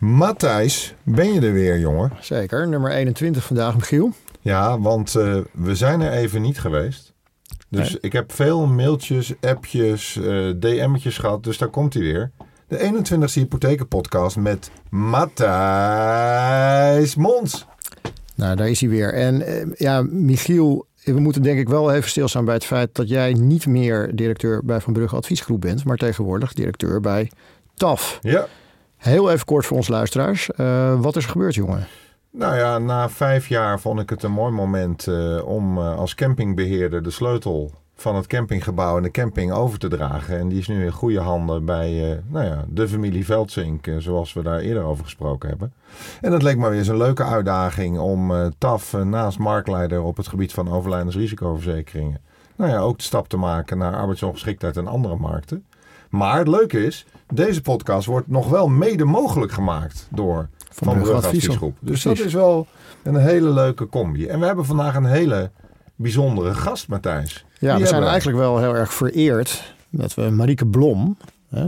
Matthijs, ben je er weer, jongen? Zeker, nummer 21 vandaag, Michiel. Ja, want uh, we zijn er even niet geweest. Dus nee. ik heb veel mailtjes, appjes, uh, DM'tjes gehad. Dus daar komt hij weer. De 21ste hypothekenpodcast met Matthijs Mons. Nou, daar is hij weer. En uh, ja, Michiel, we moeten denk ik wel even stilstaan bij het feit dat jij niet meer directeur bij Van Brugge Adviesgroep bent, maar tegenwoordig directeur bij TAF. Ja. Heel even kort voor ons luisteraars. Uh, wat is er gebeurd, jongen? Nou ja, na vijf jaar vond ik het een mooi moment uh, om uh, als campingbeheerder de sleutel van het campinggebouw en de camping over te dragen. En die is nu in goede handen bij nou ja, de familie Veldzink, zoals we daar eerder over gesproken hebben. En dat leek me weer eens een leuke uitdaging om TAF naast marktleider op het gebied van overlijdensrisicoverzekeringen, nou ja, ook de stap te maken naar arbeidsongeschiktheid en andere markten. Maar het leuke is, deze podcast wordt nog wel mede mogelijk gemaakt door Van, Van Brugge Adviesgroep. Dus Precies. dat is wel een hele leuke combi. En we hebben vandaag een hele bijzondere gast, Matthijs. Ja, Die we zijn eigenlijk wel heel erg vereerd dat we Marieke Blom,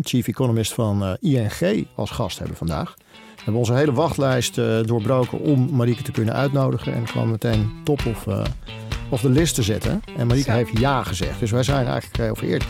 chief economist van uh, ING, als gast hebben vandaag. We hebben onze hele wachtlijst uh, doorbroken om Marieke te kunnen uitnodigen. En kwam meteen top of, uh, of de list te zetten. En Marieke heeft ja gezegd. Dus wij zijn eigenlijk heel vereerd.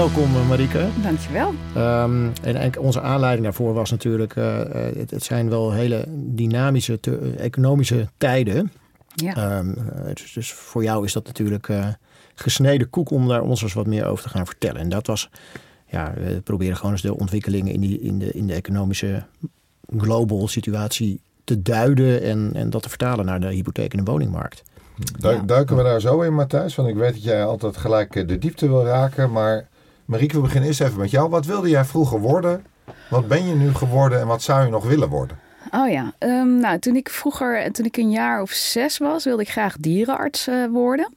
Welkom Marike. Dankjewel. Um, en, en onze aanleiding daarvoor was natuurlijk, uh, het, het, zijn wel hele dynamische te, economische tijden. Ja. Um, dus, dus, voor jou is dat natuurlijk uh, gesneden koek om daar ons eens wat meer over te gaan vertellen. En dat was, ja, we proberen gewoon eens de ontwikkelingen in, die, in, de, in de economische global situatie te duiden en, en dat te vertalen naar de hypotheek- en de woningmarkt. Ja. Duiken we daar zo in, Matthijs? Want ik weet dat jij altijd gelijk de diepte wil raken, maar Marieke, we beginnen eerst even met jou. Wat wilde jij vroeger worden? Wat ben je nu geworden en wat zou je nog willen worden? Oh ja, um, nou toen ik vroeger, toen ik een jaar of zes was, wilde ik graag dierenarts uh, worden.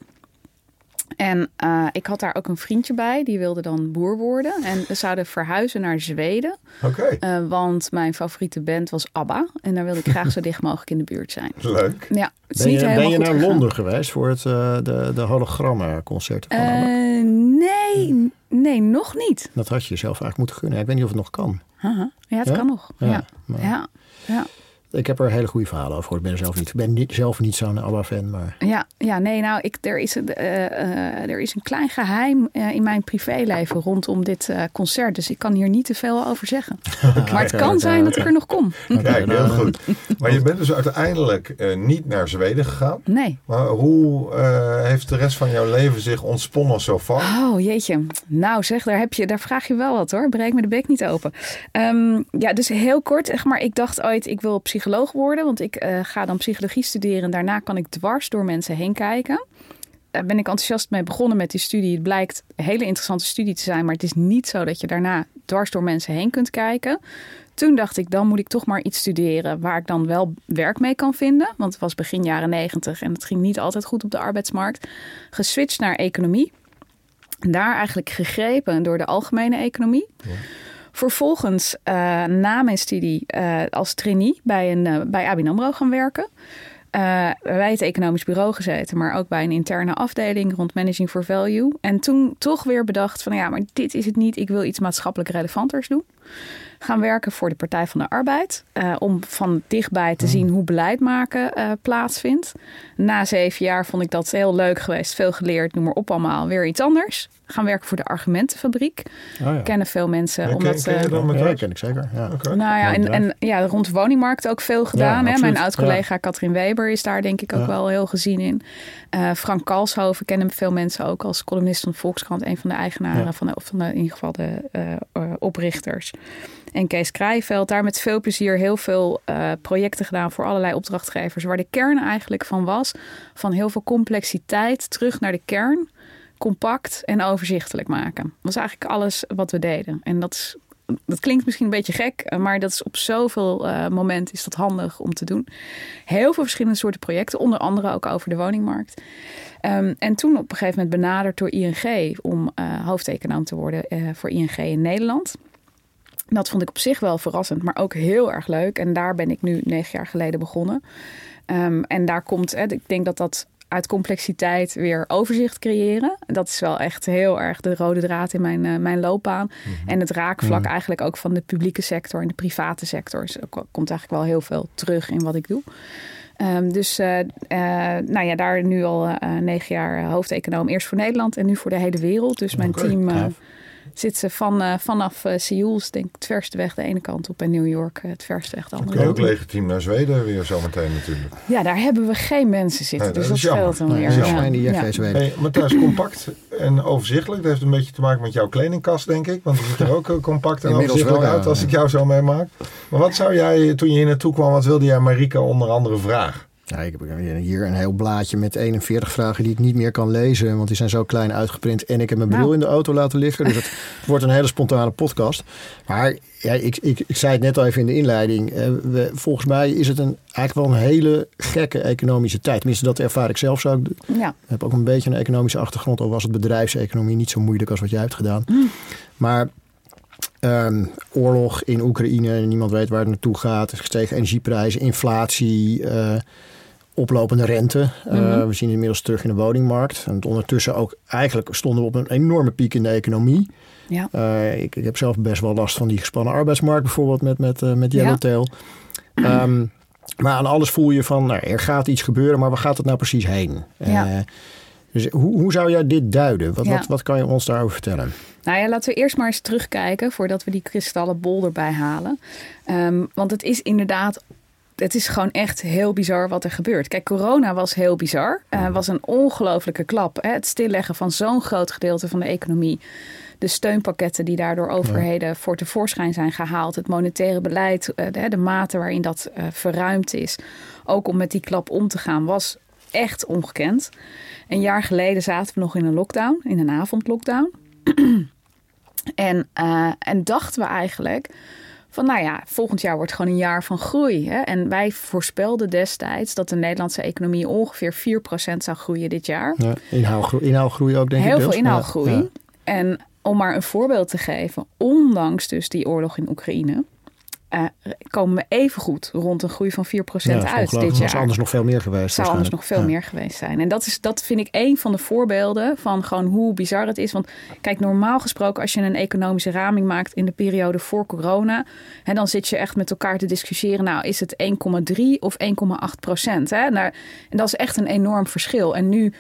En uh, ik had daar ook een vriendje bij, die wilde dan boer worden. En we zouden verhuizen naar Zweden. Oké. Okay. Uh, want mijn favoriete band was ABBA. En daar wilde ik graag zo dicht mogelijk in de buurt zijn. Leuk. Ja, het is ben, niet je, ben je naar gegaan. Londen geweest voor het, uh, de, de hologrammenconcerten van ABBA? nee, nee, nog niet. Dat had je jezelf eigenlijk moeten gunnen. Ik weet niet of het nog kan. -huh. Ja, het ja? kan nog. Ja, ja. Maar... ja. ja. Ik heb er hele goede verhalen over gehoord. Ik ben er zelf niet, ben niet, zelf niet zo'n ABBA-fan. Maar... Ja, ja, nee, nou, ik, er, is een, uh, uh, er is een klein geheim uh, in mijn privéleven rondom dit concert. Dus ik kan hier niet te veel over zeggen. maar het kan zijn dat ik er nog kom. Kijk, heel goed. Maar je bent dus uiteindelijk niet naar Zweden gegaan. Nee. Maar hoe heeft de rest van jouw leven zich ontsponnen zo far? Oh, jeetje. Nou zeg, daar, heb je, daar vraag je wel wat hoor. Breek me de bek niet open. Um, ja, dus heel kort. Zeg maar, ik dacht ooit, ik wil psycholoog worden. Want ik uh, ga dan psychologie studeren. En daarna kan ik dwars door mensen heen kijken. Daar ben ik enthousiast mee begonnen met die studie. Het blijkt een hele interessante studie te zijn. Maar het is niet zo dat je daarna dwars door mensen heen kunt kijken. Toen dacht ik, dan moet ik toch maar iets studeren waar ik dan wel werk mee kan vinden. Want het was begin jaren negentig en het ging niet altijd goed op de arbeidsmarkt. Geswitcht naar economie. Daar eigenlijk gegrepen door de algemene economie. Ja. Vervolgens uh, na mijn studie uh, als trainee bij, een, uh, bij ABN AMRO gaan werken. bij het economisch bureau gezeten, maar ook bij een interne afdeling rond managing for value. En toen toch weer bedacht van ja, maar dit is het niet. Ik wil iets maatschappelijk relevanters doen. Gaan werken voor de Partij van de Arbeid. om van dichtbij te zien hoe beleid maken plaatsvindt. Na zeven jaar vond ik dat heel leuk geweest. Veel geleerd, noem maar op allemaal. Weer iets anders gaan werken voor de Argumentenfabriek. Oh ja. Kennen veel mensen. Ja, omdat, ken, ken je dan met ja, ken ik zeker. Ja. Okay. Nou ja, en, en ja, rond de woningmarkt ook veel gedaan. hè? Mijn oud-collega Katrien Weber is daar denk ik ook wel heel gezien in. Uh, Frank Kalshoven kennen veel mensen ook als columnist van de Volkskrant. Een van de eigenaren van de, of van de, in ieder geval de uh, uh, oprichters. En Kees Krijveld, daar met veel plezier heel veel projecten gedaan voor allerlei opdrachtgevers. Waar de kern eigenlijk van was, van heel veel complexiteit terug naar de kern compact en overzichtelijk maken. Dat was eigenlijk alles wat we deden. En dat dat klinkt misschien een beetje gek, eh, maar dat is op zoveel uh, momenten is dat handig om te doen. Heel veel verschillende soorten projecten, onder andere ook over de woningmarkt. Um, en toen op een gegeven moment benaderd door ING om uh, te worden voor ING in Nederland. Dat vond ik op zich wel verrassend, maar ook heel erg leuk. En daar ben ik nu negen jaar geleden begonnen. Um, en daar komt, hè, ik denk dat dat uit complexiteit weer overzicht creëren. Dat is wel echt heel erg de rode draad in mijn, uh, mijn loopbaan. Mhm. En het raakvlak mhm. eigenlijk ook van de publieke sector en de private sector. Dus komt eigenlijk wel heel veel terug in wat ik doe. Um, dus uh, uh, nou ja, daar nu al negen jaar hoofdeconoom. Eerst voor Nederland en nu voor de hele wereld. Dus mijn team zit ze van, uh, vanaf uh, Seoul, denk ik, het verste weg de ene kant op en New York uh, het verste weg de andere kant. Kun je ook legitiem naar Zweden weer zometeen natuurlijk. Ja, daar hebben we geen mensen zitten, nee, dus dat, scheelt dan weer. Dat zijn die ja. Zweden. Hey, Matthijs, compact en overzichtelijk. Dat heeft een beetje te maken met jouw kledingkast, denk ik. Want die ziet er ook compact en overzichtelijk wel, uit als ik jou zo meemaak. Maar wat zou jij, toen je hier naartoe kwam, wat wilde jij Marika onder andere vragen? Ja, ik heb hier een heel blaadje met 41 vragen die ik niet meer kan lezen. Want die zijn zo klein uitgeprint. En ik heb mijn bril nou. in de auto laten liggen. Dus het wordt een hele spontane podcast. Maar ja, ik, ik, ik zei het net al even in de inleiding. Eh, we, volgens mij is het een, eigenlijk wel een hele gekke economische tijd. Tenminste, dat ervaar ik zelf zo. Ja. Ik heb ook een beetje een economische achtergrond. Al was het bedrijfseconomie niet zo moeilijk als wat jij hebt gedaan. Mm. Maar Um, oorlog in Oekraïne, niemand weet waar het naartoe gaat. Gestegen energieprijzen, inflatie, uh, oplopende rente. Eh, mhm. we zien inmiddels terug in de woningmarkt. En ondertussen ook eigenlijk stonden we op een enorme piek in de economie. Ja. Uh, ik, ik, heb zelf best wel last van die gespannen arbeidsmarkt, bijvoorbeeld met, met, uh, met Yellowtail. Ja. Um, maar aan alles voel je van, nou, er gaat iets gebeuren, maar waar gaat het nou precies heen? Ja. dus hoe, hoe zou jij dit duiden? Wat, wat, wat kan je ons daarover vertellen? Nou ja, laten we eerst maar eens terugkijken voordat we die kristallen bol erbij halen. Um, want het is inderdaad het is gewoon echt heel bizar wat er gebeurt. Kijk, corona was heel bizar. Het uh, was een ongelofelijke klap. Hè? Het stilleggen van zo'n groot gedeelte van de economie. De steunpakketten die daardoor overheden voor tevoorschijn zijn gehaald. Het monetaire beleid, uh, de, de, mate waarin dat uh, verruimd is. Ook om met die klap om te gaan, was echt ongekend. Een jaar geleden zaten we nog in een lockdown, in een avondlockdown. en, en dachten we eigenlijk van nou ja, volgend jaar wordt gewoon een jaar van groei. Hè? En wij voorspelden destijds dat de Nederlandse economie ongeveer 4% zou groeien dit jaar. Ja, inhaalgroei, inhaalgroei ook denk Heel ik Heel veel inhaalgroei. En om maar een voorbeeld te geven, ondanks dus die oorlog in Oekraïne, uh, komen we even goed rond een groei van 4% ja, uit dit jaar. zou anders nog veel meer geweest zou anders nog veel meer geweest zijn. En dat, is, dat vind ik een van de voorbeelden van gewoon hoe bizar het is. Want kijk, normaal gesproken als je een economische raming maakt in de periode voor corona... Hè, dan zit je echt met elkaar te discussiëren. Nou, is het 1,3 of 1,8 procent? Hè? Nou, en dat is echt een enorm verschil. En nu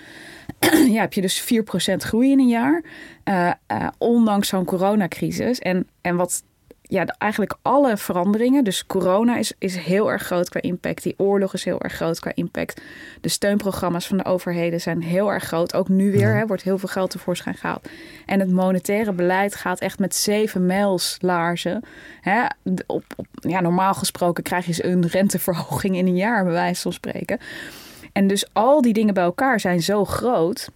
ja, heb je dus 4 procent groei in een jaar. Uh, uh, ondanks zo'n coronacrisis. En, en wat ja, eigenlijk alle veranderingen. Dus corona is, is heel erg groot qua impact. Die oorlog is heel erg groot qua impact. De steunprogramma's van de overheden zijn heel erg groot. Ook nu weer hè, wordt heel veel geld tevoorschijn gehaald. En het monetaire beleid gaat echt met zeven mijls laarzen. Hè, op, op, ja, normaal gesproken krijg je een renteverhoging in een jaar, bij wijze van spreken. En dus al die dingen bij elkaar zijn zo groot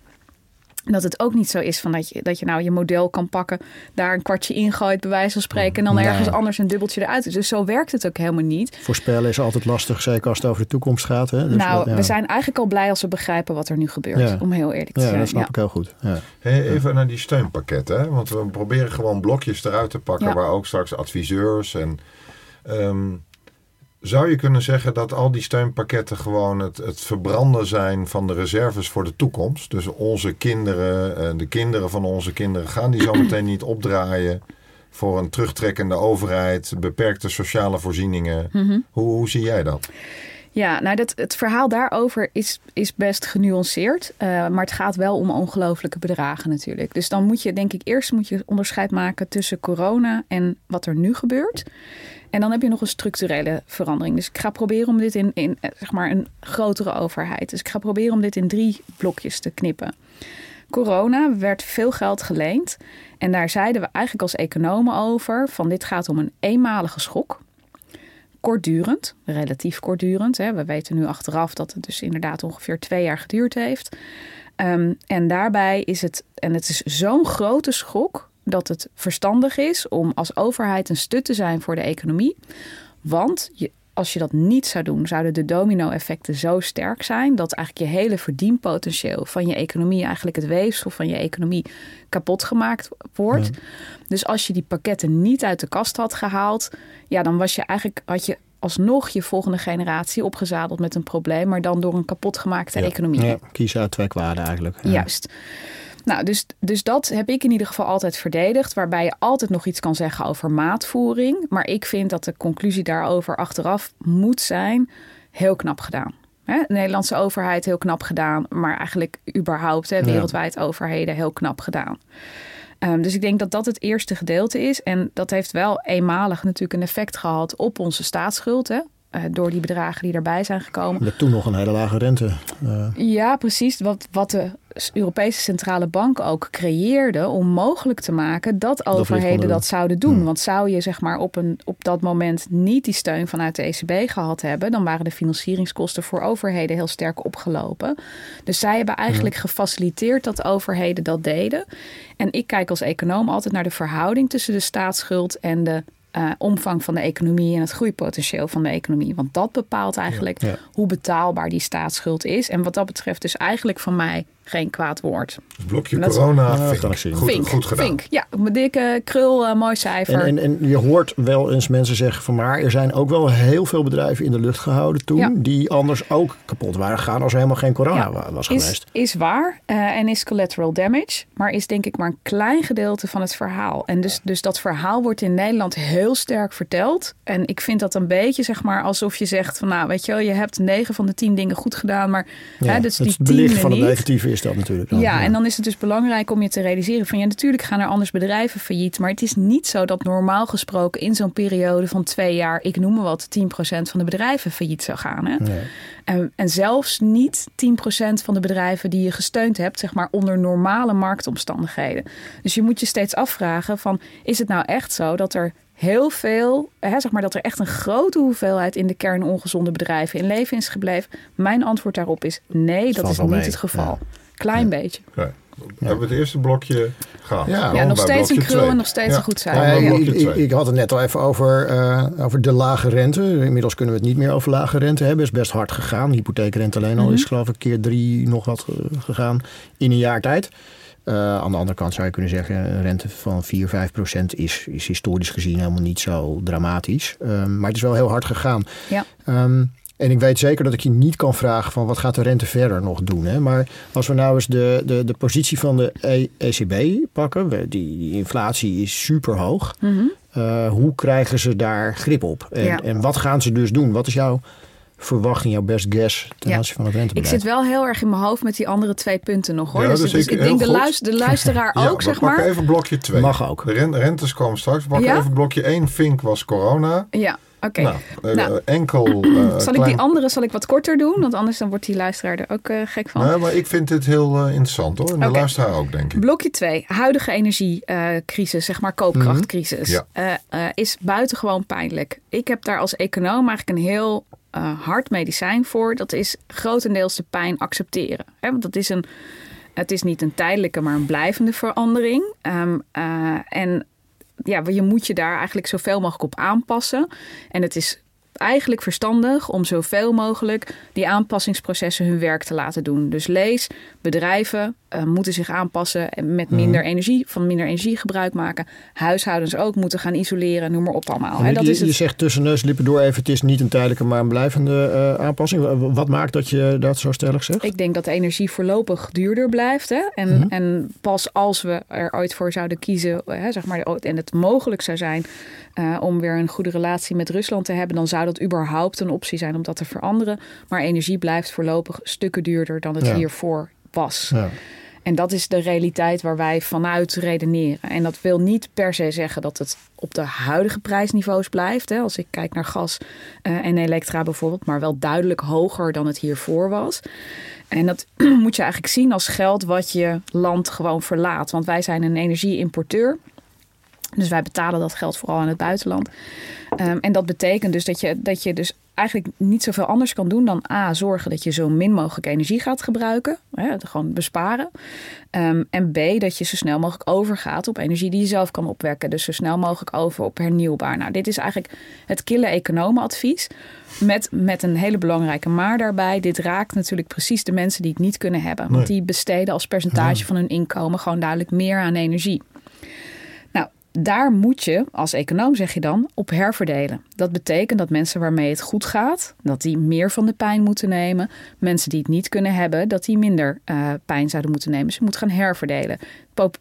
dat het ook niet zo is van dat je, dat je nou je model kan pakken, daar een kwartje ingooit, bij wijze van spreken, en dan ergens anders een dubbeltje eruit. Dus zo werkt het ook helemaal niet. Voorspellen is altijd lastig, zeker als het over de toekomst gaat. Hè? Dus nou, we zijn eigenlijk al blij als we begrijpen wat er nu gebeurt, om heel eerlijk te zijn. Ja, dat snap ik heel goed. Hey, even naar die steunpakketten, hè? want we proberen gewoon blokjes eruit te pakken, waar ook straks adviseurs en. Um, zou je kunnen zeggen dat al die steunpakketten gewoon het, het verbranden zijn van de reserves voor de toekomst? Dus onze kinderen, en de kinderen van onze kinderen, gaan die zometeen niet opdraaien voor een terugtrekkende overheid, beperkte sociale voorzieningen? Mhm. hoe, hoe zie jij dat? Ja, nou dat, het verhaal daarover is, is best genuanceerd. Uh, maar het gaat wel om ongelofelijke bedragen natuurlijk. Dus dan moet je denk ik eerst moet je onderscheid maken tussen corona en wat er nu gebeurt. En dan heb je nog een structurele verandering. Dus ik ga proberen om dit in, in eh, zeg maar een grotere overheid. Dus ik ga proberen om dit in drie blokjes te knippen. Corona werd veel geld geleend. En daar zeiden we eigenlijk als economen over: van dit gaat om een eenmalige schok. Kortdurend, relatief kortdurend. Hè. We weten nu achteraf dat het dus inderdaad ongeveer twee jaar geduurd heeft. Um, en daarbij is het, en het is zo'n grote schok dat het verstandig is om als overheid een stut te zijn voor de economie. Want je, als je dat niet zou doen, zouden de domino-effecten zo sterk zijn dat eigenlijk je hele verdienpotentieel van je economie, eigenlijk het weefsel van je economie, kapot gemaakt wordt. Dus als je die pakketten niet uit de kast had gehaald, ja, dan was je eigenlijk had je alsnog je volgende generatie opgezadeld met een probleem, maar dan door een kapotgemaakte economie. Ja, kies uit twee kwaden eigenlijk. Ja. Juist. Nou, dus, dus dat heb ik in ieder geval altijd verdedigd. Waarbij je altijd nog iets kan zeggen over maatvoering. Maar ik vind dat de conclusie daarover achteraf moet zijn: heel knap gedaan. De Nederlandse overheid heel knap gedaan. Maar eigenlijk überhaupt hè, wereldwijd overheden heel knap gedaan. Um, dus ik denk dat dat het eerste gedeelte is. En dat heeft wel eenmalig natuurlijk een effect gehad op onze staatsschuld. Hè? Uh, door die bedragen die erbij zijn gekomen. Met toen nog een hele lage rente. Uh. Ja, precies. Wat, wat de Europese Centrale Bank ook creëerde om mogelijk te maken dat overheden dat zouden doen. Hmm. Want zou je zeg maar op, een, op dat moment niet die steun vanuit de ECB gehad hebben, dan waren de financieringskosten voor overheden heel sterk opgelopen. Dus zij hebben eigenlijk hmm. gefaciliteerd dat overheden dat deden. En ik kijk als econoom altijd naar de verhouding tussen de staatsschuld en de uh, omvang van de economie en het groeipotentieel van de economie. Want dat bepaalt eigenlijk hoe betaalbaar die staatsschuld is. En wat dat betreft dus eigenlijk van mij geen kwaad woord. blokje corona, zien. Goed, Vink, goed gedaan. Vink, ja, een dikke krul, uh, mooi cijfer. En, en, en, je hoort wel eens mensen zeggen van maar er zijn ook wel heel veel bedrijven in de lucht gehouden toen die anders ook kapot waren gegaan als er helemaal geen corona was is, geweest. Is waar uh, en is collateral damage, maar is denk ik maar een klein gedeelte van het verhaal. En dus, dus dat verhaal wordt in Nederland heel sterk verteld. En ik vind dat een beetje zeg maar alsof je zegt van nou weet je wel, je hebt negen van de tien dingen goed gedaan, maar ja, hè, dus het die belicht van het negatieve is dat natuurlijk. Dan. Ja, en dan is het dus belangrijk om je te realiseren van ja, natuurlijk gaan er anders bedrijven failliet. Maar het is niet zo dat normaal gesproken in zo'n periode van twee jaar, ik noem maar wat, 10% van de bedrijven failliet zou gaan. Hè? Nee. En, en zelfs niet 10% van de bedrijven die je gesteund hebt, zeg maar onder normale marktomstandigheden. Dus je moet je steeds afvragen van is het nou echt zo dat er heel veel, hè, zeg maar dat er echt een grote hoeveelheid in de kern ongezonde bedrijven in leven is gebleven? Mijn antwoord daarop is nee, dat is niet het geval. Klein beetje. Okay. We hebben het eerste blokje gehad. Ja, ja nog steeds een krul en nog steeds een goed zijn. Ja, ik, ik, ik, had het net al even over, uh, over de lage rente. Inmiddels kunnen we het niet meer over lage rente hebben. is best hard gegaan. hypotheekrente alleen al mm -hmm. is geloof ik keer drie nog wat gegaan in een jaar tijd. Uh, aan de andere kant zou je kunnen zeggen, een rente van 4, 5 procent is, is historisch gezien helemaal niet zo dramatisch. Um, maar het is wel heel hard gegaan. Ja. Um, en ik weet zeker dat ik je niet kan vragen van wat gaat de rente verder nog doen. Hè? Maar als we nou eens de, de, de positie van de ECB pakken, die, die inflatie is super hoog. Mm -hmm. uh, hoe krijgen ze daar grip op? En, ja. en wat gaan ze dus doen? Wat is jouw verwachting, jouw best guess ten aanzien ja. van het rentebeleid? Ik zit wel heel erg in mijn hoofd met die andere twee punten nog hoor. Ja, dus, dus, dus ik, ik denk de, luister, de luisteraar ja, ook, zeg maar. even blokje 2. Mag ook. De rentes komen straks. Pak even blokje 1. Vink was corona. Ja. Oké. Okay. Nou, nou, enkel. Uh, zal ik die andere zal ik wat korter doen? Want anders dan wordt die luisteraar er ook uh, gek van. Nee, maar ik vind dit heel uh, interessant hoor. En okay. de luisteraar ook, denk ik. Blokje 2. Huidige energiecrisis, zeg maar koopkrachtcrisis. Mm -hmm. is buitengewoon pijnlijk. Ik heb daar als econoom eigenlijk een heel hard medicijn voor. Dat is grotendeels de pijn accepteren. Hè? Want dat is een. Het is niet een tijdelijke, maar een blijvende verandering. Um, en ja, je moet je daar eigenlijk zoveel mogelijk op aanpassen. En het is eigenlijk verstandig om zoveel mogelijk die aanpassingsprocessen hun werk te laten doen. Dus lees, bedrijven uh, moeten zich aanpassen en met minder mm. energie, van minder energie gebruik maken. Huishoudens ook moeten gaan isoleren, noem maar op allemaal. Dat je, is het... je zegt tussen neus lippen door even, het is niet een tijdelijke, maar een blijvende uh, aanpassing. Wat maakt dat je dat zo stellig zegt? Ik denk dat de energie voorlopig duurder blijft. Hè? En, -hmm. en pas als we er ooit voor zouden kiezen, hè, zeg maar, en het mogelijk zou zijn uh, om weer een goede relatie met Rusland te hebben, dan zou dat überhaupt een optie zijn om dat te veranderen. Maar energie blijft voorlopig stukken duurder dan het ja. hiervoor Ja. En dat is de realiteit waar wij vanuit redeneren. En dat wil niet per se zeggen dat het op de huidige prijsniveaus blijft. Hè, als ik kijk naar gas uh, en elektra bijvoorbeeld, maar wel duidelijk hoger dan het hiervoor was. En dat moet je eigenlijk zien als geld wat je land gewoon verlaat. Want wij zijn een energieimporteur. Dus wij betalen dat geld vooral aan het buitenland. Um, en dat betekent dus dat je, dat je dus eigenlijk niet zoveel anders kan doen dan A, zorgen dat je zo min mogelijk energie gaat gebruiken. Hè, gewoon besparen. Um, en B, dat je zo snel mogelijk overgaat op energie die je zelf kan opwekken. Dus zo snel mogelijk over op hernieuwbaar. Nou, dit is eigenlijk het kille economenadvies. Met, met een hele belangrijke maar daarbij. Dit raakt natuurlijk precies de mensen die het niet kunnen hebben. Want die besteden als percentage van hun inkomen gewoon duidelijk meer aan energie daar moet je, als econoom zeg je dan, op herverdelen. Dat betekent dat mensen waarmee het goed gaat, dat die meer van de pijn moeten nemen. Mensen die het niet kunnen hebben, dat die minder uh, pijn zouden moeten nemen. Dus je moet gaan herverdelen.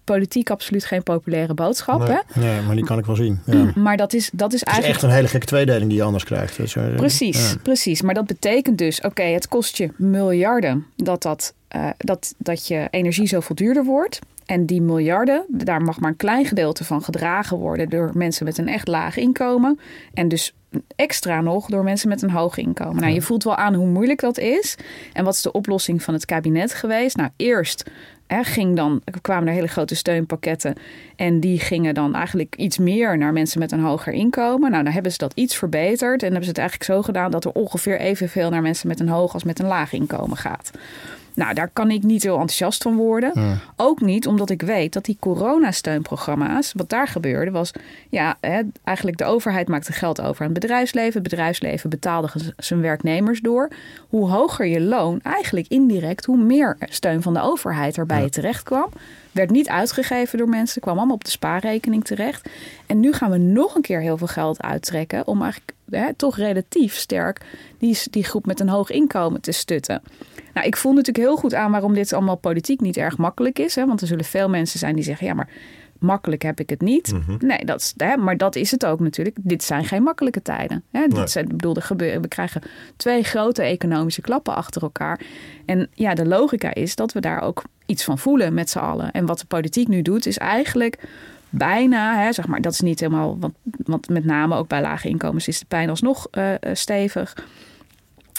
Politiek absoluut geen populaire boodschap. Nee, hè? nee maar die kan ik wel zien. Ja. Maar dat is, dat is eigenlijk. Het is echt een hele gekke tweedeling die je anders krijgt. Dus, uh, precies, ja. precies. Maar dat betekent dus, oké, okay, het kost je miljarden dat, dat, uh, dat, dat je energie zoveel duurder wordt. En die miljarden, daar mag maar een klein gedeelte van gedragen worden door mensen met een echt laag inkomen. En dus extra nog door mensen met een hoog inkomen. Nou, je voelt wel aan hoe moeilijk dat is. En wat is de oplossing van het kabinet geweest? Nou, eerst hè, ging dan, kwamen er hele grote steunpakketten. En die gingen dan eigenlijk iets meer naar mensen met een hoger inkomen. Nou, dan hebben ze dat iets verbeterd. En hebben ze het eigenlijk zo gedaan dat er ongeveer evenveel naar mensen met een hoog als met een laag inkomen gaat. Nou, daar kan ik niet heel enthousiast van worden. Ja. Ook niet omdat ik weet dat die coronasteunprogramma's, wat daar gebeurde, was ja, hè, eigenlijk de overheid maakte geld over aan het bedrijfsleven. Het bedrijfsleven betaalde zijn werknemers door. Hoe hoger je loon, eigenlijk indirect, hoe meer steun van de overheid erbij ja. terecht kwam. Werd niet uitgegeven door mensen, kwam allemaal op de spaarrekening terecht. En nu gaan we nog een keer heel veel geld uittrekken om eigenlijk hè, toch relatief sterk die, die groep met een hoog inkomen te stutten. Nou, ik voel natuurlijk heel goed aan waarom dit allemaal politiek niet erg makkelijk is. Hè? Want er zullen veel mensen zijn die zeggen: ja, maar makkelijk heb ik het niet. Mhm. Nee, dat hè, maar dat is het ook natuurlijk. Dit zijn geen makkelijke tijden. Hè? Dit zijn, bedoel, gebeuren, we krijgen twee grote economische klappen achter elkaar. En ja, de logica is dat we daar ook iets van voelen met z'n allen. En wat de politiek nu doet, is eigenlijk bijna, hè, zeg maar, dat is niet helemaal, want, want met name ook bij lage inkomens is de pijn alsnog uh, stevig.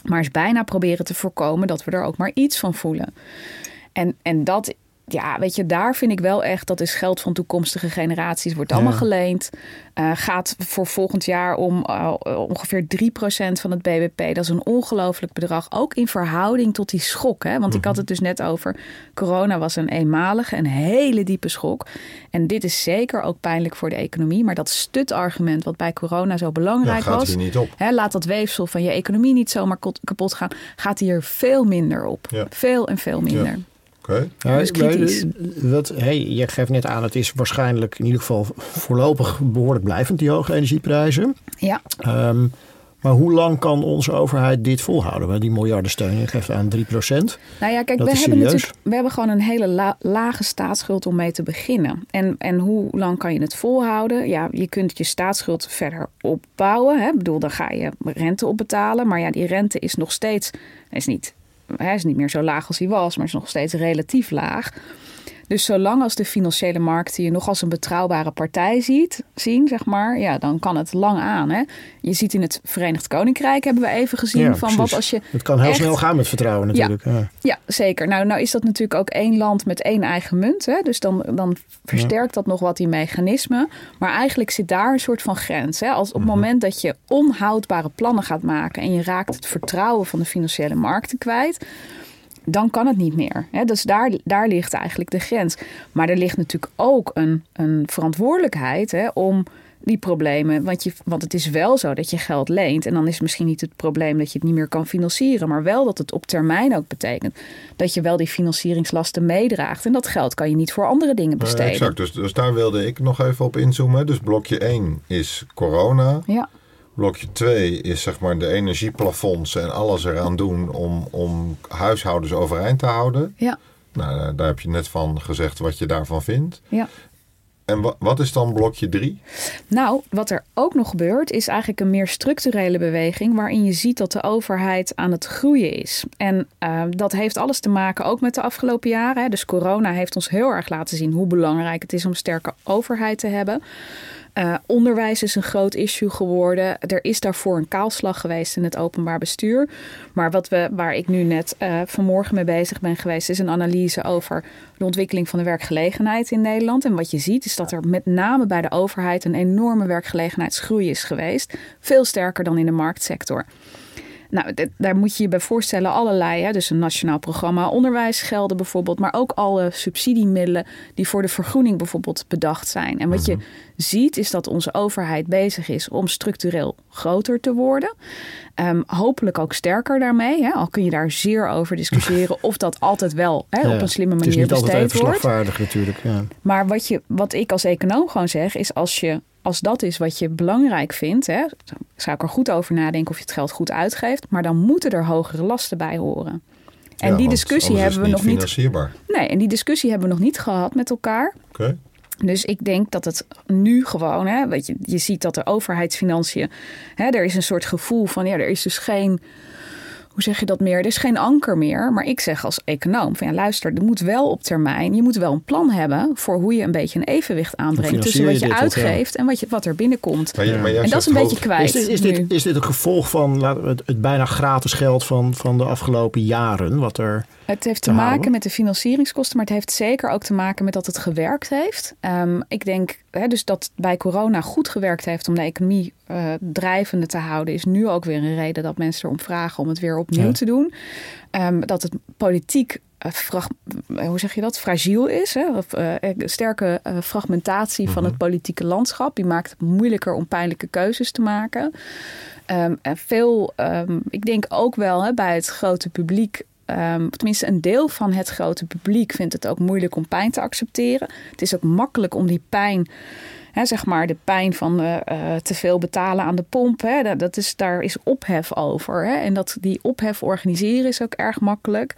Maar is bijna proberen te voorkomen dat we er ook maar iets van voelen. En, en dat, ja, weet je, daar vind ik wel echt, dat is geld van toekomstige generaties, wordt allemaal ja. geleend. Uh, gaat voor volgend jaar om uh, ongeveer 3% van het BBP. Dat is een ongelooflijk bedrag. Ook in verhouding tot die schok. Hè? Want mm -hmm. ik had het dus net over. Corona was een eenmalige, een hele diepe schok. En dit is zeker ook pijnlijk voor de economie. Maar dat stutargument wat bij corona zo belangrijk ja, gaat was. Niet op. Hè, laat dat weefsel van je economie niet zomaar kapot gaan. Gaat hier veel minder op. Ja. Veel en veel minder. Ja. Okay. Ja, is kritisch. Wat, hey, je geeft net aan, het is waarschijnlijk in ieder geval voorlopig behoorlijk blijvend, die hoge energieprijzen. Ja. Um, maar hoe lang kan onze overheid dit volhouden? Met die miljardensteun, je geeft aan 3 procent. Nou ja, kijk, dat we hebben, natuurlijk, we hebben gewoon een hele la, lage staatsschuld om mee te beginnen. En, en hoe lang kan je het volhouden? Ja, je kunt je staatsschuld verder opbouwen. Hè? Ik bedoel, dan ga je rente opbetalen. Maar ja, die rente is nog steeds, is niet hij is niet meer zo laag als hij was, maar is nog steeds relatief laag. Dus zolang als de financiële markten je nog als een betrouwbare partij ziet, zien, zeg maar, ja, dan kan het lang aan. Hè? Je ziet in het Verenigd Koninkrijk, hebben we even gezien, Ja, van precies. wat als je. Het kan heel echt- snel gaan met vertrouwen natuurlijk. Ja. Ja, zeker. Nou, nou is dat natuurlijk ook één land met één eigen munt. Hè? Dus dan, dan versterkt dat nog wat die mechanismen. Maar eigenlijk zit daar een soort van grens. Hè? Als op het moment dat je onhoudbare plannen gaat maken en je raakt het vertrouwen van de financiële markten kwijt. Dan kan het niet meer. Hè? Dus daar, daar ligt eigenlijk de grens. Maar er ligt natuurlijk ook een, een verantwoordelijkheid hè, om die problemen. Want, je, want het is wel zo dat je geld leent. En dan is misschien niet het probleem dat je het niet meer kan financieren. Maar wel dat het op termijn ook betekent dat je wel die financieringslasten meedraagt. En dat geld kan je niet voor andere dingen Ja, besteden. exact, dus, dus daar wilde ik nog even op inzoomen. Dus blokje 1 is corona. Ja, Blokje 2 is zeg maar de energieplafonds en alles eraan doen om, om huishoudens overeind te houden. ja, Nou, daar- heb je net van gezegd wat je daarvan vindt. ja. En wa- wat is dan blokje 3? Nou, wat er ook nog gebeurt, is eigenlijk een meer structurele beweging. waarin je ziet dat de overheid aan het groeien is. En eh, dat heeft alles te maken ook met de afgelopen jaren. hè. Dus corona heeft ons heel erg laten zien hoe belangrijk het is om sterke overheid te hebben. Uh, onderwijs is een groot issue geworden. Er is daarvoor een kaalslag geweest in het openbaar bestuur. Maar wat we, waar ik nu net uh, vanmorgen mee bezig ben geweest, is een analyse over de ontwikkeling van de werkgelegenheid in Nederland. En wat je ziet is dat er met name bij de overheid een enorme werkgelegenheidsgroei is geweest. Veel sterker dan in de marktsector. Nou, daar moet je je bij voorstellen allerlei. Hè? Dus een nationaal programma onderwijsgelden bijvoorbeeld. Maar ook alle subsidiemiddelen die voor de vergroening bijvoorbeeld bedacht zijn. En wat je mhm. ziet is dat onze overheid bezig is om structureel groter te worden. Um, hopelijk ook sterker daarmee. Hè? Al kun je daar zeer over discussiëren of dat altijd wel hè, op een slimme manier besteed wordt. natuurlijk. Ja. Maar wat, je, wat ik als econoom gewoon zeg is als je als dat is wat je belangrijk vindt, hè, zou ik er goed over nadenken of je het geld goed uitgeeft. Maar dan moeten er hogere lasten bij horen. En die discussie hebben we nog niet. Nee, en die discussie hebben we nog niet gehad met elkaar. Oké. Dus ik denk dat het nu gewoon, hè, weet je, je ziet dat de overheidsfinanciën, hè, er is een soort gevoel van, ja, er is dus geen hoe zeg je dat meer? Er is geen anker meer. Maar ik zeg als econoom van ja, luister, er moet wel op termijn, je moet wel een plan hebben voor hoe je een beetje een evenwicht aanbrengt tussen wat je uitgeeft en wat, je, wat er binnenkomt. Maar je, maar en dat is een beetje kwijt. Is dit, is, dit, is dit een gevolg van het, het bijna gratis geld van, van de afgelopen jaren? Wat er het heeft te, maken met de financieringskosten, maar het heeft zeker ook te maken met dat het gewerkt heeft. Um, ik denk hè, dus dat bij corona goed gewerkt heeft om de economie uh, drijvende te houden, is nu ook weer een reden dat mensen erom vragen om het weer opnieuw te doen. Um, dat het politiek uh, hoe zeg je dat, fragiel is. Hè? Of, uh, sterke uh, fragmentatie van het mhm. politieke landschap. Die maakt het moeilijker om pijnlijke keuzes te maken. Um, en veel, um, ik denk ook wel hè, bij het grote publiek um, tenminste een deel van het grote publiek vindt het ook moeilijk om pijn te accepteren. Het is ook makkelijk om die pijn, hè, zeg maar de pijn van uh, te veel betalen aan de pomp, hè, dat is, daar is ophef over. Hè, en dat die ophef organiseren is ook erg makkelijk.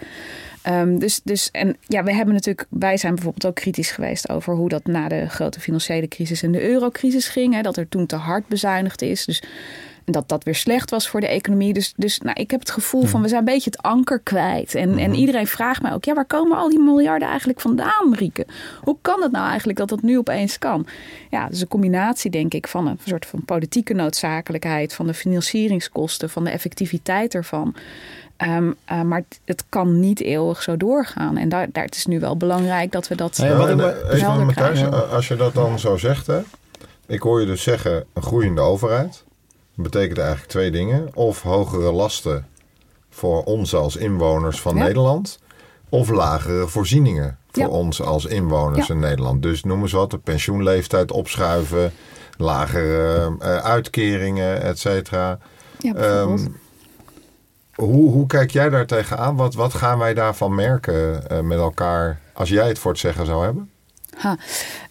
Um, dus, dus, en ja, we hebben natuurlijk, wij zijn bijvoorbeeld ook kritisch geweest over hoe dat na de grote financiële crisis en de eurocrisis ging. Hè, dat er toen te hard bezuinigd is. Dus dat dat weer slecht was voor de economie. Dus, dus nou, ik heb het gevoel van we zijn een beetje het anker kwijt. En, en mhm. iedereen vraagt mij ook, ja, waar komen al die miljarden eigenlijk vandaan, Rieke? Hoe kan het nou eigenlijk dat dat nu opeens kan? Ja, dus een combinatie, denk ik, van een soort van politieke noodzakelijkheid, van de financieringskosten, van de effectiviteit ervan. Um, uh, maar het kan niet eeuwig zo doorgaan. En daar, daar het is nu wel belangrijk dat we dat. Ja, wat ik, even, Matthijs, als je dat dan zo zegt, hè, ik hoor je dus zeggen: een groeiende overheid betekent eigenlijk twee dingen. Of hogere lasten voor ons als inwoners van Nederland. Of lagere voorzieningen voor ons als inwoners in Nederland. Dus noem eens wat, de pensioenleeftijd opschuiven, lagere uh, uitkeringen, et cetera. Um, hoe, hoe kijk jij daar tegenaan? Wat, wat gaan wij daarvan merken uh, met elkaar als jij het voor het zeggen zou hebben? Ha.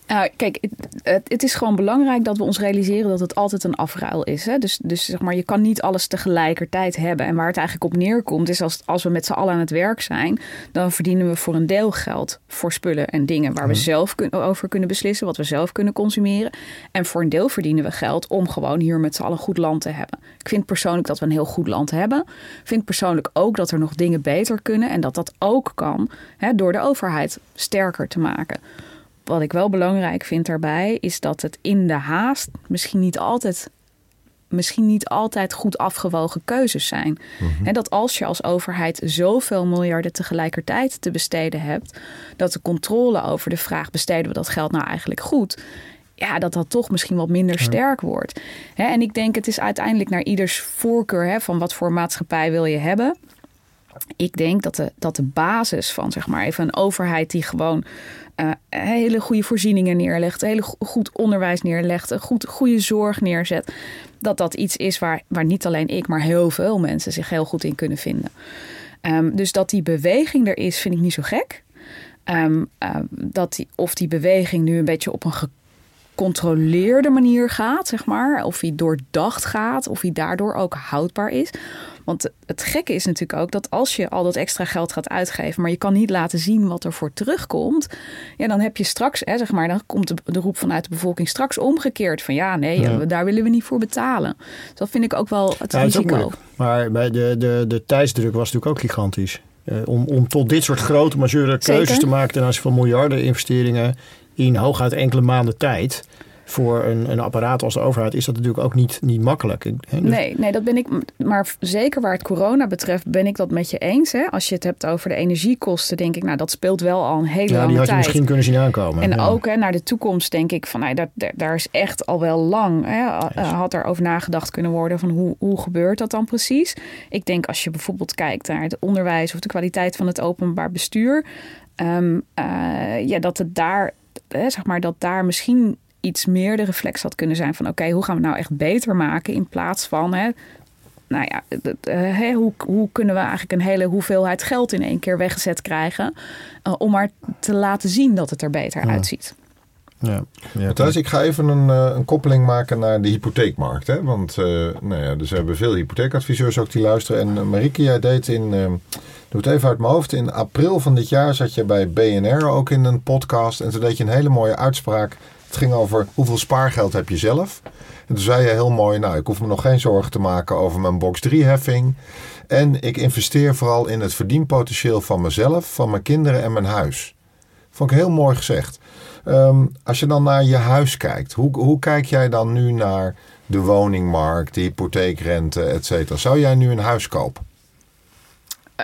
Nou, kijk, het, het, is gewoon belangrijk dat we ons realiseren dat het altijd een afruil is. Hè? Dus, dus zeg maar, je kan niet alles tegelijkertijd hebben. En waar het eigenlijk op neerkomt, is als, als we met z'n allen aan het werk zijn, dan verdienen we voor een deel geld voor spullen en dingen waar we mhm. zelf kun, over kunnen beslissen, wat we zelf kunnen consumeren. En voor een deel verdienen we geld om gewoon hier met z'n allen goed land te hebben. Ik vind persoonlijk dat we een heel goed land hebben. Ik vind persoonlijk ook dat er nog dingen beter kunnen en dat dat ook kan hè, door de overheid sterker te maken wat ik wel belangrijk vind daarbij, is dat het in de haast misschien niet altijd, misschien niet altijd goed afgewogen keuzes zijn. En mhm. dat als je als overheid zoveel miljarden tegelijkertijd te besteden hebt, dat de controle over de vraag: besteden we dat geld nou eigenlijk goed? ja, dat dat toch misschien wat minder sterk wordt. en ik denk, het is uiteindelijk naar ieders voorkeur van wat voor maatschappij wil je hebben. Ik denk dat de, dat de basis van zeg maar even een overheid die gewoon uh, hele goede voorzieningen neerlegt, hele goed onderwijs neerlegt, een goed, goede zorg neerzet. Dat dat iets is waar, waar niet alleen ik, maar heel veel mensen zich heel goed in kunnen vinden. Um, dus dat die beweging er is, vind ik niet zo gek. Um, uh, dat die, of die beweging nu een beetje op een gecontroleerde manier gaat, zeg maar. Of die doordacht gaat, of die daardoor ook houdbaar is. Want het gekke is natuurlijk ook dat als je al dat extra geld gaat uitgeven, maar je kan niet laten zien wat er voor terugkomt, ja, dan heb je straks, hè, zeg maar, dan komt de, de roep vanuit de bevolking straks omgekeerd van ja, nee, daar willen we niet voor betalen. Dus dat vind ik ook wel het risico. maar bij de, de, de tijdsdruk was natuurlijk ook gigantisch. Uh, om, om tot dit soort grote, majeure keuzes te maken ten aanzien van miljarden investeringen in hooguit enkele maanden tijd. voor een, een apparaat als de overheid is dat natuurlijk ook niet, niet makkelijk. Dus- Nee, nee, dat ben ik. Maar zeker waar het corona betreft, ben ik dat met je eens. Hè? Als je het hebt over de energiekosten, denk ik, nou, dat speelt wel al een hele ja, lange die had je tijd. misschien kunnen zien aankomen. En ja. ook hè, naar de toekomst denk ik van, nou, daar, daar, daar is echt al wel lang. Hè, eh, had er over nagedacht kunnen worden van hoe, hoe gebeurt dat dan precies? Ik denk als je bijvoorbeeld kijkt naar het onderwijs of de kwaliteit van het openbaar bestuur, ehm, eh, ja, dat het daar, hè, zeg maar, dat daar misschien iets meer de reflex had kunnen zijn van, oké, hoe gaan we het nou echt beter maken in plaats van, hè, nou ja, het- het, eh, hè, hoe, hoe kunnen we eigenlijk een hele hoeveelheid geld in één keer weggezet krijgen eh, om maar te laten zien dat het er beter Ja. uitziet? Ja. Ja, Matthijs, ik ga even een, eh, een koppeling maken naar de hypotheekmarkt. Hè? Want eh, nou ja, dus we hebben veel hypotheekadviseurs ook die luisteren. En uh, Marieke, jij deed in, uh, doe het even uit mijn hoofd, in april van dit jaar zat je bij BNR ook in een podcast. En toen deed je een hele mooie uitspraak. Het ging over hoeveel spaargeld heb je zelf. En toen zei je heel mooi, nou ik hoef me nog geen zorgen te maken over mijn box 3 heffing. En ik investeer vooral in het verdienpotentieel van mezelf, van mijn kinderen en mijn huis. Vond ik heel mooi gezegd. Um, als je dan naar je huis kijkt, hoe, hoe kijk jij dan nu naar de woningmarkt, de hypotheekrente, et cetera? Zou jij nu een huis kopen?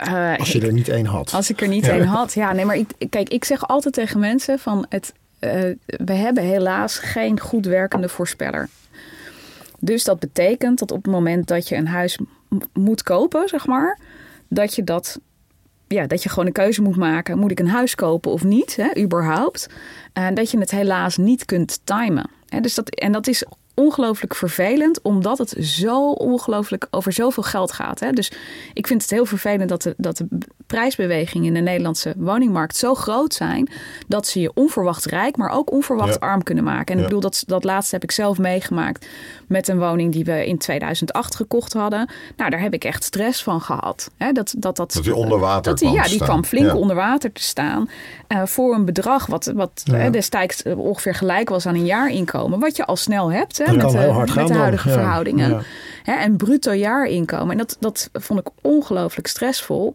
Uh, als je er niet één had. Als ik er niet ja. één had. Ja, nee, maar ik, kijk, ik zeg altijd tegen mensen van het, uh, we hebben helaas geen goed werkende voorspeller. Dus dat betekent dat op het moment dat je een huis moet kopen, zeg maar, dat je dat ja, dat je gewoon een keuze moet maken. Moet ik een huis kopen of niet, hè, überhaupt? En dat je het helaas niet kunt timen. Hè, dus dat, en dat is ongelooflijk vervelend, omdat het zo ongelooflijk over zoveel geld gaat. Hè? Dus ik vind het heel vervelend dat de, dat de prijsbewegingen in de Nederlandse woningmarkt zo groot zijn, dat ze je onverwacht rijk, maar ook onverwacht ja. arm kunnen maken. En ja. ik bedoel, dat, dat laatste heb ik zelf meegemaakt met een woning die we in 2008 gekocht hadden. Nou, daar heb ik echt stress van gehad. Hè? Dat, dat, dat, dat die onder water dat die, Ja, die kwam flink ja. onder water te staan uh, voor een bedrag wat, wat hè, destijds ongeveer gelijk was aan een jaarinkomen. Wat je al snel hebt. Hè, met, de huidige dan. verhoudingen. Hè, en bruto jaarinkomen. En dat, dat vond ik ongelooflijk stressvol.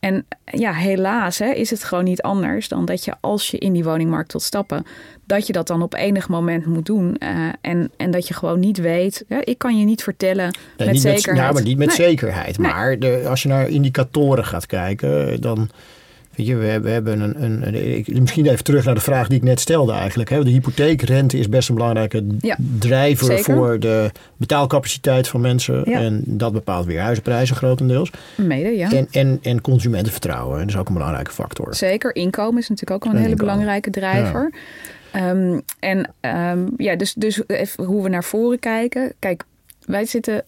En ja, helaas hè, is het gewoon niet anders dan dat je als je in die woningmarkt wilt stappen, dat je dat dan op enig moment moet doen. Uh, en, en dat je gewoon niet weet. Hè, ik kan je niet vertellen nee, met niet zekerheid. Met, ja, maar niet met nee. zekerheid. Nee. Maar de, als je naar indicatoren gaat kijken, dan. Weet je, we hebben, we hebben een, een, een ik, misschien even terug naar de vraag die ik net stelde eigenlijk. Hè. De hypotheekrente is best een belangrijke ja, drijver zeker. voor de betaalcapaciteit van mensen. Ja. En dat bepaalt weer huizenprijzen grotendeels. Mede, ja. En, en, en consumentenvertrouwen, dat is ook een belangrijke factor. Zeker, inkomen is natuurlijk ook een hele inkomen. belangrijke drijver. Ja. Um, en um, ja, dus, dus even hoe we naar voren kijken. Kijk, wij zitten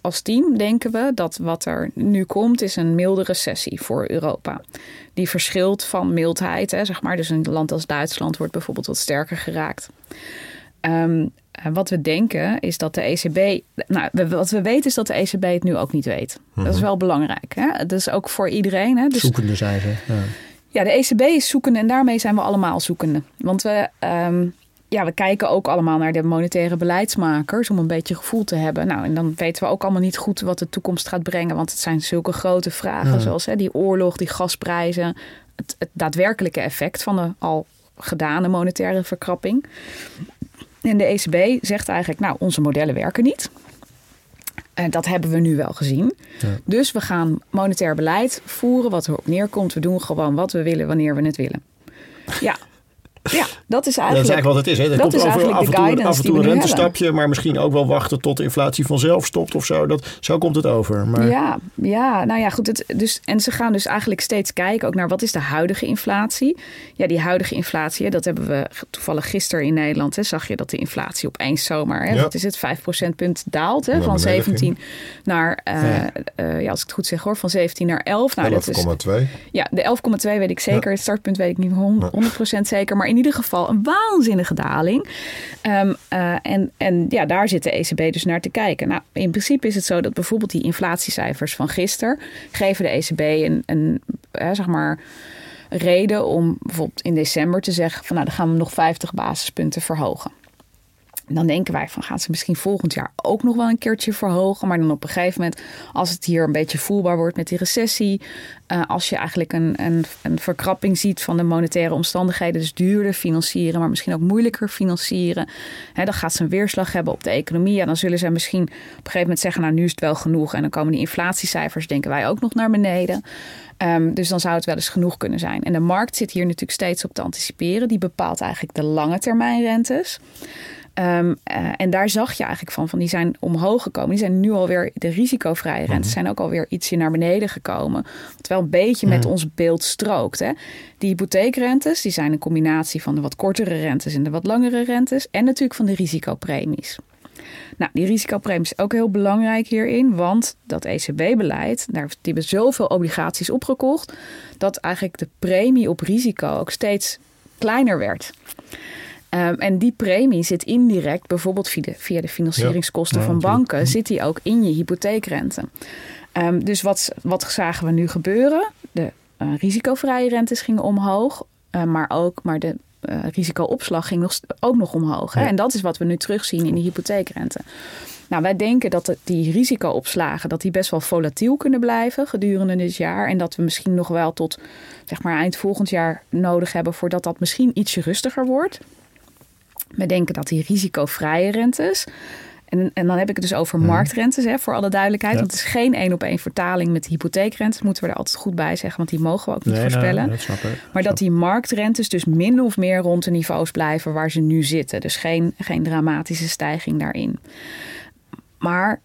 als team denken we dat wat er nu komt is een milde recessie voor Europa. Die verschilt van mildheid, hè, zeg maar. Dus een land als Duitsland wordt bijvoorbeeld wat sterker geraakt. Um, wat we denken is dat de ECB. Nou, wat we weten is dat de ECB het nu ook niet weet. Mm-hmm. Dat is wel belangrijk. Hè? Dat is ook voor iedereen. Hè? Dus, zoekende zijn ze. Ja. ja, de ECB is zoekende en daarmee zijn we allemaal zoekende. Want we. Um, ja, we kijken ook allemaal naar de monetaire beleidsmakers om een beetje gevoel te hebben. Nou, en dan weten we ook allemaal niet goed wat de toekomst gaat brengen. Want het zijn zulke grote vragen, ja. zoals hè, die oorlog, die gasprijzen, het, het, daadwerkelijke effect van de al gedane monetaire verkrapping. En de ECB zegt eigenlijk, nou, onze modellen werken niet. En dat hebben we nu wel gezien. Ja. Dus we gaan monetair beleid voeren wat erop neerkomt. We doen gewoon wat we willen wanneer we het willen. Ja, ja, dat is eigenlijk, dat is eigenlijk wat het is. Hè. Dat komt is over, eigenlijk af, de en toe, guidance af en toe een rentestapje, maar misschien ook wel wachten tot de inflatie vanzelf stopt of zo. Dat, zo komt het over. Maar... Ja, ja, nou ja, goed. Het, dus, en ze gaan dus eigenlijk steeds kijken ook naar wat is de huidige inflatie. Ja, die huidige inflatie, dat hebben we toevallig gisteren in Nederland. Hè, zag je dat de inflatie opeens zomaar, hè, Ja. wat is het, 5 procentpunt daalt. Hè, van beneden 17 naar, eh, Ja. eh, ja, als ik het goed zeg hoor, van 17 naar 11. Nou, dat is 11,2. ja, de 11,2 weet ik zeker. Ja. Het startpunt weet ik niet 100% zeker. Maar in ieder geval een waanzinnige daling. Um, uh, en, en ja, daar zit de ECB dus naar te kijken. Nou, in principe is het zo dat bijvoorbeeld die inflatiecijfers van gisteren... geven de ECB een, een uh, zeg maar reden om bijvoorbeeld in december te zeggen... van nou, dan gaan we nog 50 basispunten verhogen. Dan denken wij van gaan ze misschien volgend jaar ook nog wel een keertje verhogen. Maar dan op een gegeven moment, als het hier een beetje voelbaar wordt met die recessie. Uh, als je eigenlijk een, een, een, verkrapping ziet van de monetaire omstandigheden. Dus duurder financieren, maar misschien ook moeilijker financieren. Hè, dan gaat ze een weerslag hebben op de economie. Ja, dan zullen ze misschien op een gegeven moment zeggen, nou nu is het wel genoeg. En dan komen die inflatiecijfers, denken wij, ook nog naar beneden. Um, dus dan zou het wel eens genoeg kunnen zijn. En de markt zit hier natuurlijk steeds op te anticiperen. Die bepaalt eigenlijk de lange termijn rentes. Um, uh, en daar zag je eigenlijk van, van die zijn omhoog gekomen. Die zijn nu alweer, de risicovrije rentes mm zijn ook alweer ietsje naar beneden gekomen. Wat wel een beetje met mhm. ons beeld strookt. Hè. Die hypotheekrentes, die zijn een combinatie van de wat kortere rentes en de wat langere rentes. En natuurlijk van de risicopremies. Nou, die risicopremie is ook heel belangrijk hierin, want dat ECB-beleid, daar die hebben zoveel obligaties opgekocht, dat eigenlijk de premie op risico ook steeds kleiner werd. Um, en die premie zit indirect, bijvoorbeeld via de, via de financieringskosten van banken, zit die ook in je hypotheekrente. Um, dus wat, wat zagen we nu gebeuren? De uh, risicovrije rentes gingen omhoog, uh, maar ook maar de uh, risicoopslag ging nog, ook nog omhoog. Hè? En dat is wat we nu terugzien in de hypotheekrente. Nou, wij denken dat die risicoopslagen dat die best wel volatiel kunnen blijven gedurende dit jaar. En dat we misschien nog wel tot zeg maar, eind volgend jaar nodig hebben voordat dat misschien ietsje rustiger wordt. We denken dat die risicovrije rentes. En, en dan heb ik het dus over mhm. marktrentes, hè, voor alle duidelijkheid. Want het is geen één op één vertaling met de hypotheekrentes. Moeten we er altijd goed bij zeggen, want die mogen we ook niet voorspellen. dat maar dat die marktrentes dus min of meer rond de niveaus blijven waar ze nu zitten. Dus geen, geen dramatische stijging daarin. Maar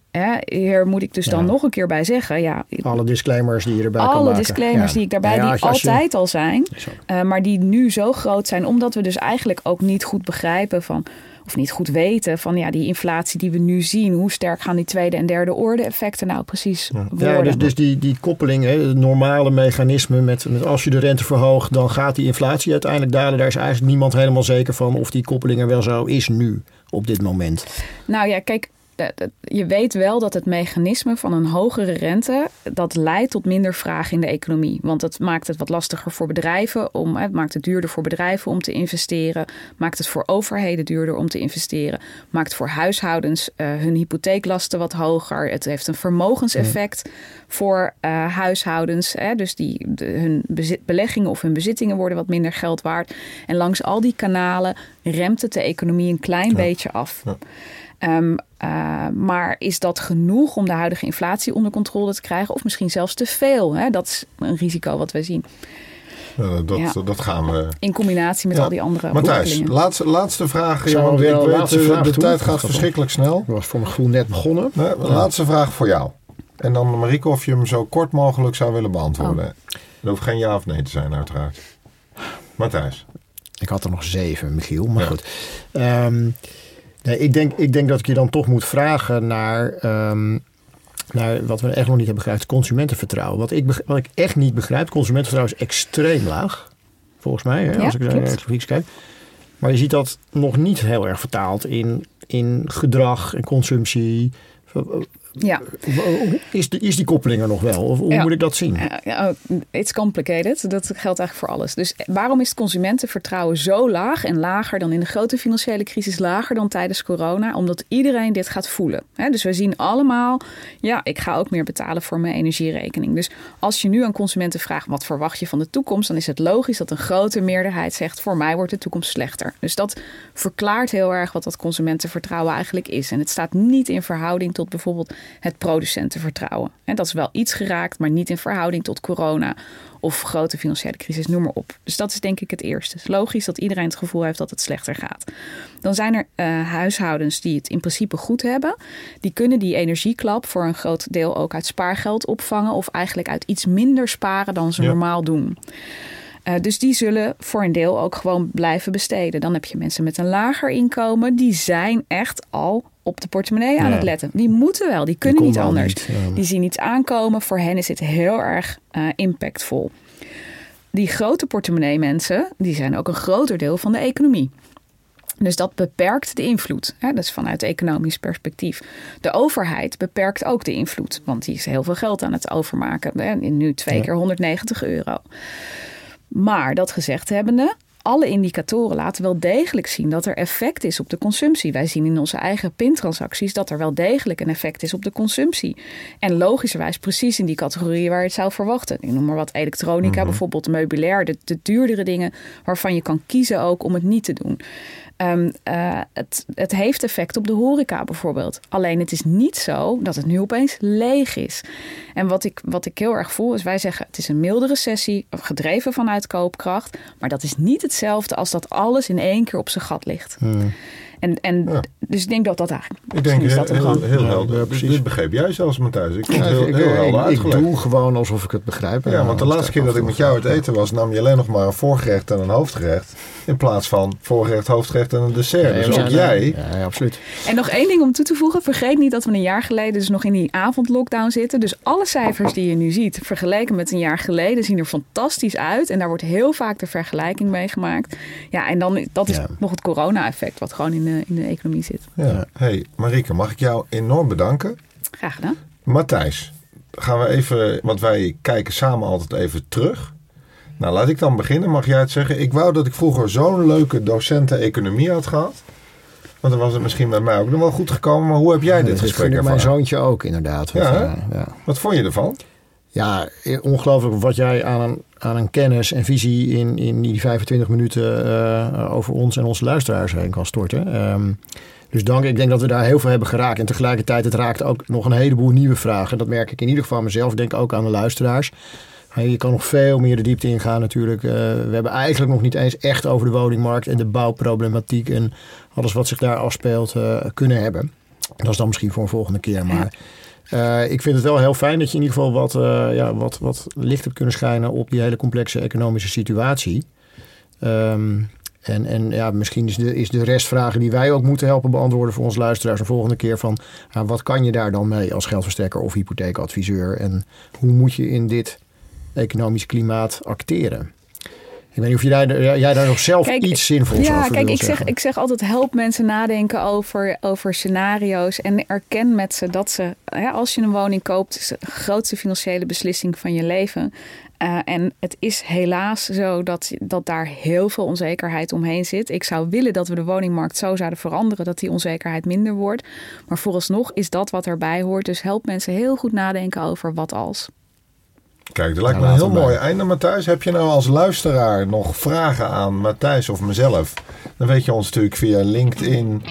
hier moet ik dus dan nog een keer bij zeggen. Ja, alle disclaimers die je erbij alle kan. Alle disclaimers die ik daarbij, die altijd al zijn. Uh, maar die nu zo groot zijn. Omdat we dus eigenlijk ook niet goed begrijpen van of niet goed weten van ja, die inflatie die we nu zien, hoe sterk gaan die tweede en derde orde effecten nou precies worden? Ja, dus, dus die, die koppeling, hè, het normale mechanisme met, met als je de rente verhoogt, dan gaat die inflatie uiteindelijk dalen. Daar is eigenlijk niemand helemaal zeker van of die koppeling er wel zo is nu op dit moment. Nou ja, kijk, je weet wel dat het mechanisme van een hogere rente dat leidt tot minder vraag in de economie. Want het maakt het wat lastiger voor bedrijven om, het maakt het duurder voor bedrijven om te investeren, maakt het voor overheden duurder om te investeren, maakt voor huishoudens uh, hun hypotheeklasten wat hoger. Het heeft een vermogenseffect voor uh, huishoudens. Hè, dus die, de, hun bezit, beleggingen of hun bezittingen worden wat minder geld waard. En langs al die kanalen remt het de economie een klein beetje af. Ja. Um, uh, maar is dat genoeg om de huidige inflatie onder controle te krijgen? Of misschien zelfs te veel? Hè? Dat is een risico wat we zien. Uh, dat, ja. dat gaan we. In combinatie met ja. al die andere Matthijs, laatste, laatste vraag. Ja, want ik weet, laatste vraag de tijd gaat verschrikkelijk snel. Dat was voor mijn gevoel net begonnen. Nee, laatste vraag voor jou. En dan Marike, of je hem zo kort mogelijk zou willen beantwoorden. Oh. Dat hoeft geen ja of nee te zijn, uiteraard. Matthijs. Ik had er nog zeven, Michiel. Maar goed. Um, Nee, ik, denk, ik denk dat ik je dan toch moet vragen naar, um, naar wat we echt nog niet hebben begrepen, consumentenvertrouwen. Wat ik, wat ik echt niet begrijp, consumentenvertrouwen is extreem laag, volgens mij, hè, als ik naar de kijk. Maar je ziet dat nog niet heel erg vertaald in, in gedrag en consumptie. Ja. Is, is die koppeling er nog wel? Of hoe moet ik dat zien? Ja, oh, it's complicated. Dat geldt eigenlijk voor alles. Dus waarom is het consumentenvertrouwen zo laag en lager dan in de grote financiële crisis, lager dan tijdens corona? Omdat iedereen dit gaat voelen. Dus we zien allemaal, ja, ik ga ook meer betalen voor mijn energierekening. Dus als je nu aan consumenten vraagt, wat verwacht je van de toekomst? Dan is het logisch dat een grote meerderheid zegt, voor mij wordt de toekomst slechter. Dus dat verklaart heel erg wat dat consumentenvertrouwen eigenlijk is. En het staat niet in verhouding tot bijvoorbeeld het producentenvertrouwen. En dat is wel iets geraakt, maar niet in verhouding tot corona of grote financiële crisis, noem maar op. Dus dat is denk ik het eerste. Het is logisch dat iedereen het gevoel heeft dat het slechter gaat. Dan zijn er uh, huishoudens die het in principe goed hebben. Die kunnen die energieklap voor een groot deel ook uit spaargeld opvangen of eigenlijk uit iets minder sparen dan ze normaal doen. Uh, dus die zullen voor een deel ook gewoon blijven besteden. Dan heb je mensen met een lager inkomen. Die zijn echt al op de portemonnee aan het letten. Die moeten wel, die kunnen niet anders. Die zien iets aankomen. Voor hen is het heel erg uh, impactvol. Die grote portemonnee mensen, die zijn ook een groter deel van de economie. Dus dat beperkt de invloed. Hè? Dat is vanuit economisch perspectief. De overheid beperkt ook de invloed. Want die is heel veel geld aan het overmaken. Hè? Nu twee keer 190 euro. Maar dat gezegd hebbende, alle indicatoren laten wel degelijk zien dat er effect is op de consumptie. Wij zien in onze eigen pintransacties dat er wel degelijk een effect is op de consumptie. En logischerwijs precies in die categorieën waar je het zou verwachten. Ik noem maar wat elektronica, Mhm. bijvoorbeeld meubilair, de, de duurdere dingen waarvan je kan kiezen ook om het niet te doen. Ehm, eh, het, het heeft effect op de horeca bijvoorbeeld. Alleen het is niet zo dat het nu opeens leeg is. En wat ik, wat ik heel erg voel is, wij zeggen het is een milde recessie, gedreven vanuit koopkracht. Maar dat is niet hetzelfde als dat alles in één keer op zijn gat ligt. En, en Ja. dus ik denk dat dat eigenlijk. Ik denk is dat heel, hem heel, gewoon. heel helder. ja, Dit- precies. Dit begreep jij zelfs, Matthijs. Ik vond het heel, ik, heel ik- helder ik, doe gewoon alsof ik het begrijp. Ja, want de laatste keer dat ik met jou uit eten was, nam je alleen nog maar een voorgerecht en een hoofdgerecht. In plaats van voorgerecht, hoofdgerecht en een dessert. Nee, dus ook jij. Ja, ja, absoluut. En nog één ding om toe te voegen. Vergeet niet dat we een jaar geleden dus nog in die avondlockdown zitten. Dus alle cijfers die je nu ziet, vergeleken met een jaar geleden, zien er fantastisch uit. En daar wordt heel vaak de vergelijking mee gemaakt. Ja, en dan dat is Ja. nog het corona-effect wat gewoon in de, in de economie zit. Ja. Hey, Marieke, mag ik jou enorm bedanken? Graag gedaan. Matthijs, gaan we even, want wij kijken samen altijd even terug. Nou, laat ik dan beginnen. Mag jij het zeggen? Ik wou dat ik vroeger zo'n leuke docenten economie had gehad. Want dan was het misschien met mij ook nog wel goed gekomen. Maar hoe heb jij dit dat gesprek mijn zoontje ook inderdaad. Ja, eh, ja. Wat vond je ervan? Ja, ongelooflijk wat jij aan een, aan een kennis en visie in, in die 25 minuten eh, over ons en onze luisteraars heen kan storten. Ehm, dus dank. Ik denk dat we daar heel veel hebben geraakt. En tegelijkertijd, het raakt ook nog een heleboel nieuwe vragen. Dat merk ik in ieder geval mezelf. Denk ook aan de luisteraars. Je kan nog veel meer de diepte ingaan natuurlijk. Eh, we hebben eigenlijk nog niet eens echt over de woningmarkt en de bouwproblematiek en alles wat zich daar afspeelt eh, kunnen hebben. Dat is dan misschien voor een volgende keer. Maar eh, ik vind het wel heel fijn dat je in ieder geval wat, eh, ja, wat, wat licht hebt kunnen schijnen op die hele complexe economische situatie. Ehm, en, en ja, misschien is de, is de restvragen die wij ook moeten helpen beantwoorden voor onze luisteraars een volgende keer van wat kan je daar dan mee als geldverstrekker of hypotheekadviseur en hoe moet je in dit economisch klimaat acteren? Ik weet niet of jij, daar- jij daar nog zelf Kijk, iets zinvols Ja, over kijk, wil ik zeg, ik zeg altijd help mensen nadenken over, over scenario's. En erken met ze dat ze, hè, als je een woning koopt, is de grootste financiële beslissing van je leven. Eh, en het is helaas zo dat, dat daar heel veel onzekerheid omheen zit. Ik zou willen dat we de woningmarkt zo zouden veranderen dat die onzekerheid minder wordt. Maar vooralsnog is dat wat erbij hoort. Dus help mensen heel goed nadenken over wat als. Kijk, dat lijkt me een heel mooi einde, Matthijs. Heb je nou als luisteraar nog vragen aan Matthijs of mezelf? Dan weet je ons natuurlijk via LinkedIn,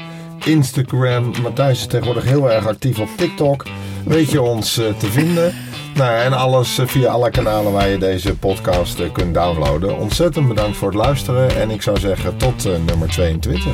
Instagram. Matthijs is tegenwoordig heel erg actief op TikTok. Weet je ons eh, te vinden? Nou, ja, en alles eh, via alle kanalen waar je deze podcast eh, kunt downloaden. Ontzettend bedankt voor het luisteren. En ik zou zeggen tot nummer 22.